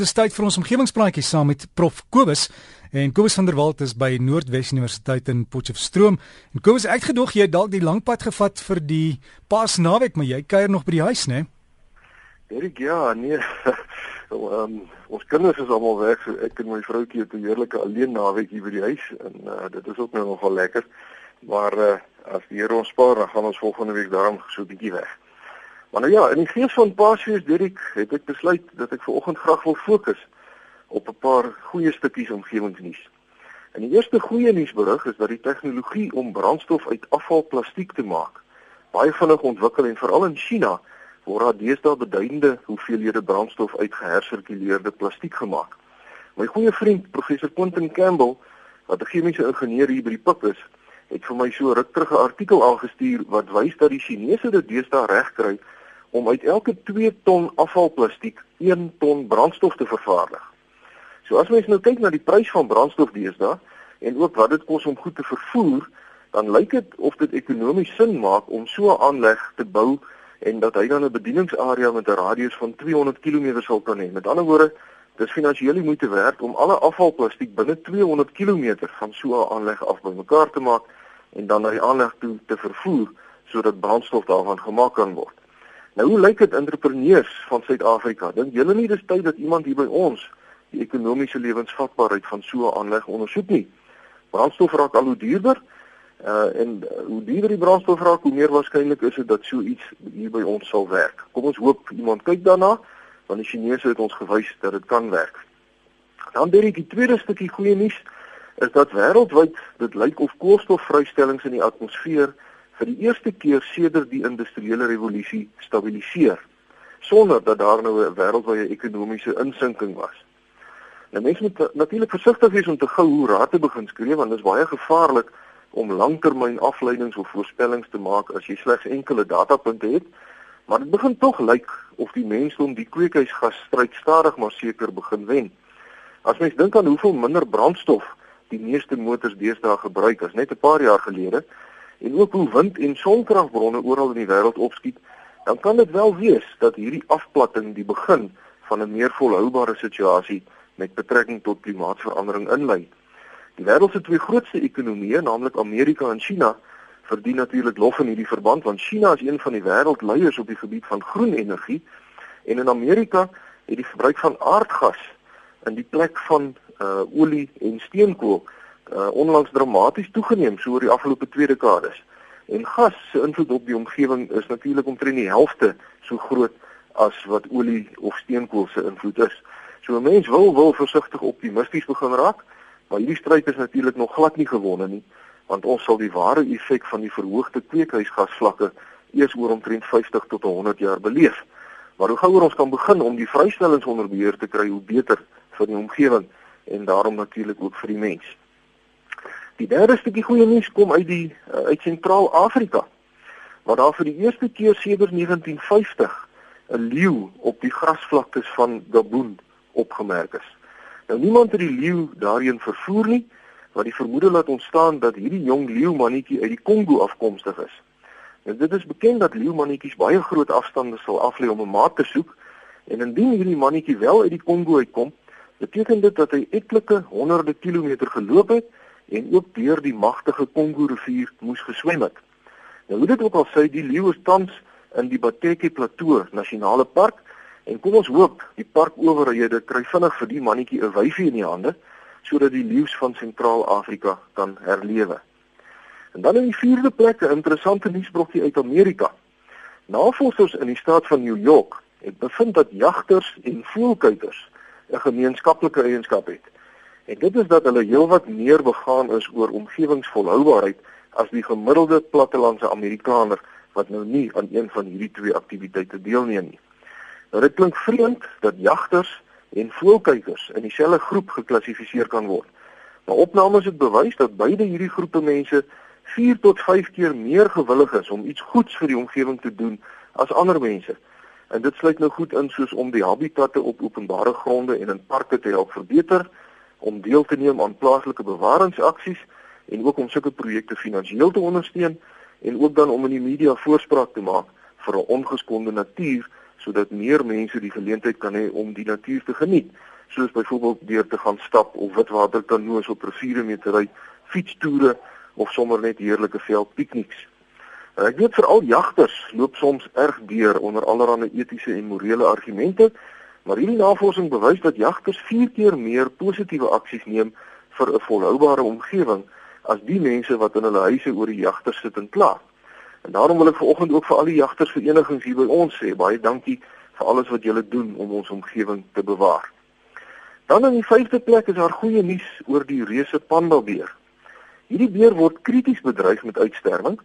Dis tyd vir ons omgewingspraatjie saam met Prof Kobus en Kobus van der Walt is by Noordwes Universiteit in Potchefstroom. En Kobus, ek gedog jy dalk die lang pad gevat vir die Paasnaweek, maar jy kuier nog by die huis, né? Erik, ja, nee. um, ons kinders is almal weg, so ek en my vroutjie het 'n heerlike alleen naweek hier by die huis en uh, dit is ook nou nogal lekker. Maar uh, as die Here ons spaar, dan gaan ons volgende week daarom so 'n bietjie weg. Maar nou ja, in die gees van Paasfees Dirk het ek besluit dat ek vanoggend graag wil fokus op 'n paar goeie stukkies omgewingsnuus. En die eerste goeie nuusberig is dat die tegnologie om brandstof uit afvalplastiek te maak baie vinnig ontwikkel en veral in China word daar deesdae beduidende hoeveelhede brandstof uit gehersirkuleerde plastiek gemaak. My goeie vriend professor Quentin Campbell, wat 'n chemiese ingenieur hier by die PUK is, het vir my so ruk terug 'n artikel aangestuur wat wys dat die Chinese dit deesdae regkry om uit elke 2 ton afvalplastiek 1 ton brandstof te vervaardig. So as mens nou kyk na die prys van brandstof deesdae en ook wat dit kos om goed te vervoer, dan lyk dit of dit ekonomies sin maak om so 'n aanleg te bou en dat hy dan 'n bedieningsarea met 'n radius van 200 km sal kan hê. Met ander woorde, dis finansiëel nie moeite werd om alle afvalplastiek binne 200 km van so 'n aanleg af bymekaar te maak en dan na die aanleg toe te vervoer sodat brandstof daarvan gemaak kan word. Nou hoe lyk dit entrepreneurs van Suid-Afrika? Dink julle nie dis tyd dat iemand hier by ons die ekonomiese lewensvatbaarheid van so 'n aanleg ondersoek nie? Brandstof raak al hoe duurder. Uh en hoe duurder die brandstof raak, hoe meer waarskynlik is dit dat so iets hier by ons sal werk. Kom ons hoop iemand kyk daarna, want die Chinese het ons gewys dat dit kan werk. Dan ek die tweede stukkie goeie nuus is dat wêreldwyd dit lyk of koolstofvrystellings in die atmosfeer vir die eerste keer sedert die industriële revolusie stabiliseer sonder dat daar nou 'n wêreldwye ekonomiese insinking was. Nou mense moet natuurlik versigtig wees om te gou hoe raad te begin skree want dit is baie gevaarlik om langtermyn afleidings of voorspellings te maak as jy slegs enkele datapunte het. Maar dit begin tog lyk of die mensdom die kweekhuisgas stryd stadig maar seker begin wen. As mens dink aan hoeveel minder brandstof die meeste motors deesdae gebruik as net 'n paar jaar gelede, en ook hoe wind en sonkragbronne oral in die wêreld opskiet, dan kan dit wel wees dat hierdie afplatting die begin van 'n meer volhoubare situasie met betrekking tot klimaatsverandering inlei. Die wêreld se twee grootste ekonomieë, naamlik Amerika en China, verdien natuurlik lof in hierdie verband want China is een van die wêreldleiers op die gebied van groen energie en in Amerika het die verbruik van aardgas in die plek van uh olie en steenkool uh, onlangs dramaties toegeneem so oor die afgelope twee dekades. En gas se invloed op die omgewing is natuurlik omtrent die helfte so groot as wat olie of steenkool se invloed is. So 'n mens wil wil versigtig optimisties begin raak, maar hierdie stryd is natuurlik nog glad nie gewonne nie, want ons sal die ware effek van die verhoogde kweekhuisgasvlakke eers oor omtrent 50 tot 100 jaar beleef. Maar hoe gouer ons kan begin om die vrystellings onder beheer te kry, hoe beter vir die omgewing en daarom natuurlik ook vir die mens. Die derde stukkie goeie nuus kom uit die uh, uit Sentraal-Afrika. Waar daar vir die eerste keer sedert 1950 'n leeu op die grasvlaktes van Gabon opgemerk is. Nou niemand het die leeu daarheen vervoer nie, wat die vermoede laat ontstaan dat hierdie jong leeu mannetjie uit die Kongo afkomstig is. En dit is bekend dat leeu mannetjies baie groot afstande sal aflê om 'n maat te soek en indien hierdie mannetjie wel uit die Kongo uitkom, beteken dit dat hy etlike honderde kilometer geloop het en ook deur die magtige Kongo rivier moes geswem het. Nou hoe dit ook al sê, die leeu is tans in die Bateke Plateau Nasionale Park en kom ons hoop die parkowerhede kry vinnig vir die mannetjie 'n wyfie in die hande sodat die leeu's van Sentraal-Afrika kan herlewe. En dan in die vierde plek 'n interessante nuusbrokkie uit Amerika. Navorsers in die staat van New York het bevind dat jagters en voëlkuikers 'n gemeenskaplike eienskap het. En dit is dat hulle heelwat meer begaan is oor omgewingsvolhoubaarheid as die gemiddelde plattelandse Amerikaner wat nou nie aan een van hierdie twee aktiwiteite deelneem nie. Nou dit klink vreemd dat jagters en voëlkykers in dieselfde groep geklassifiseer kan word. Maar opnames het bewys dat beide hierdie groepe mense 4 tot 5 keer meer gewillig is om iets goeds vir die omgewing te doen as ander mense. En dit sluit nou goed in soos om die habitatte op openbare gronde en in parke te help verbeter om deel te neem aan plaaslike bewaringsaksies en ook om sulke projekte finansiëel te ondersteun en ook dan om in die media voorspraak te maak vir 'n ongeskonde natuur sodat meer mense die geleentheid kan hê om die natuur te geniet. soos byvoorbeeld deur te gaan stap of witwater kanoes op riviere mee te ry, fietstoere of sommer net heerlike veldpikniks. Ek weet veral jagters loop soms erg deur onder allerlei etiese en morele argumente, maar hierdie navorsing bewys dat jagters 4 keer meer positiewe aksies neem vir 'n volhoubare omgewing as die mense wat in hulle huise oor die jagters sit en kla. En daarom wil ek vanoggend ook vir al die jagtersverenigings hier by ons sê baie dankie vir alles wat julle doen om ons omgewing te bewaar. Dan in die vyfde plek is daar goeie nuus oor die reuse pandabeer. Hierdie beer word krities bedreig met uitsterwing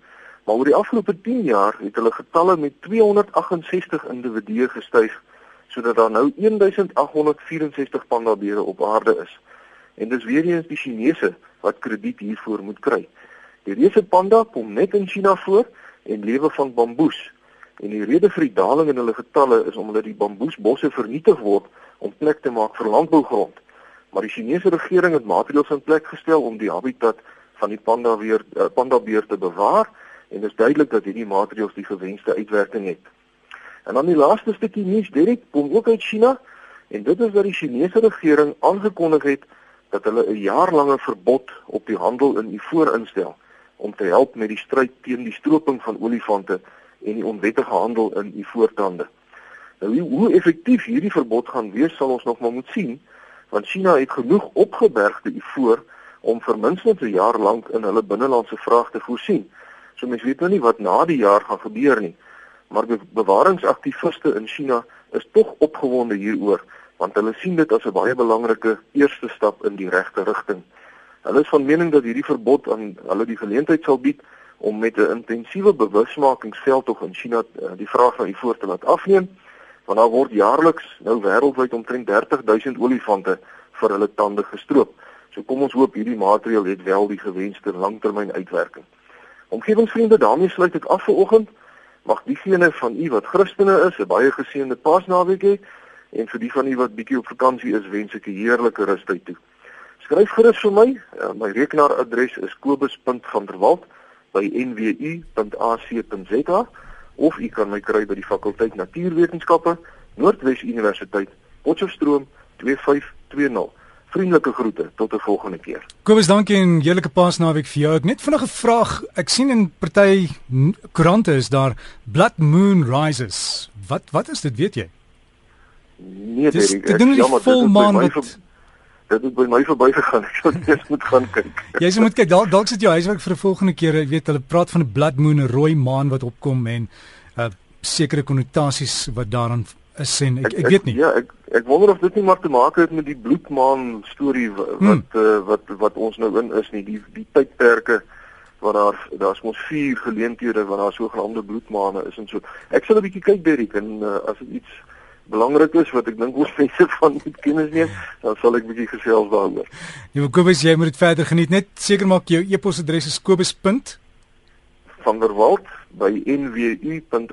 Maar oor die afgelope 10 jaar het hulle getalle met 268 individue gestyg sodat daar nou 1864 pandabeere op aarde is. En dis weer eens die Chinese wat krediet hiervoor moet kry. Die reuse panda kom net in China voor en lewe van bamboes. En die rede vir die daling in hulle getalle is omdat die bamboesbosse vernietig word om plek te maak vir landbougrond. Maar die Chinese regering het maatreëls in plek gestel om die habitat van die panda weer uh, pandabeer te bewaar en dit is duidelik dat hierdie maatreëls die gewenste uitwerking het. En dan die laaste stukkie nuus, Derek, kom ook uit China en dit is dat die Chinese regering aangekondig het dat hulle 'n jaarlange verbod op die handel in ivoor instel om te help met die stryd teen die stroping van olifante en die onwettige handel in ivoortande. Nou hoe effektief hierdie verbod gaan wees sal ons nog maar moet sien want China het genoeg opgebergde ivoor om vir minstens 'n jaar lank in hulle binnelandse vraag te voorsien. So mens weet nou nie wat na die jaar gaan gebeur nie. Maar be bewaringsaktiviste in China is tog opgewonde hieroor want hulle sien dit as 'n baie belangrike eerste stap in die regte rigting. Hulle is van mening dat hierdie verbod aan hulle die geleentheid sal bied om met 'n intensiewe bewusmakingsveldtog in China eh, die vraag na ivoor te laat afneem want daar word jaarliks nou wêreldwyd omtrent 30 000 olifante vir hulle tande gestroop. So kom ons hoop hierdie maatreël het wel die gewenste langtermyn uitwerking. Omgewingsvriende, daarmee sluit ek af vir oggend. Mag diegene van u wat Christene is, 'n baie geseënde Paasnaweek hê en vir die van u wat bietjie op vakansie is, wens ek 'n heerlike rustyd toe. Skryf gerus vir my. Uh, my rekenaaradres is kobus.vanderwalt@nwu.ac.za of u kan my kry by die fakulteit Natuurwetenskappe, Noordwes Universiteit, Potchefstroom 2520. Vriendelike groete tot 'n volgende keer. Kobus, dankie en heerlike Paasnaweek vir jou. Ek net vinnig 'n vraag. Ek sien in party koerante is daar Blood Moon Rises. Wat wat is dit, weet jy? Nee, dis, ek dink dit is volmaan wat Dit het by my verbygegaan. Ek sou net moet gaan kyk. jy sê moet kyk. Dalk dalk sit jou huiswerk vir 'n volgende keer. Ek weet hulle praat van 'n blood moon, 'n rooi maan wat opkom en uh sekere konnotasies wat daaraan is en ek, ek, ek weet nie. Ja, ek ek wonder of dit nie maar te maak het met die bloedmaan storie wat hmm. uh, wat wat ons nou in is nie, die die tydperke waar daar daar's mos vier geleenthede waar daar sogenaamde bloedmaane is en so. Ek sal 'n bietjie kyk Derrick en uh, as dit iets belangrik is wat ek dink ons mense van moet kennis neem, dan sal ek bietjie gesels daaroor. Ja, Kobus, jy moet dit verder geniet. Net seker maak jou e-posadres is kobus. Van der Walt by nwu.ac.za.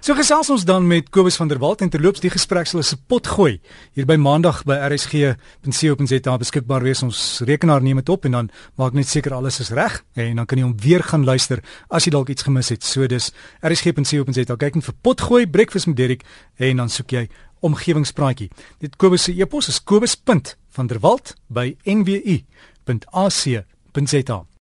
So gesels ons dan met Kobus van der Walt en terloops die gesprek sal se pot gooi hier by maandag by rsg.co.za beskikbaar wees. Ons rekenaar neem dit op en dan maak net seker alles is reg en dan kan jy hom weer gaan luister as jy dalk iets gemis het. So dis rsg.co.za kyk net vir pot gooi breakfast met Derek en dan soek jy omgewingspraatjie. Dit Kobus se e-pos is kobus.vanderwalt by nwu.ac.za.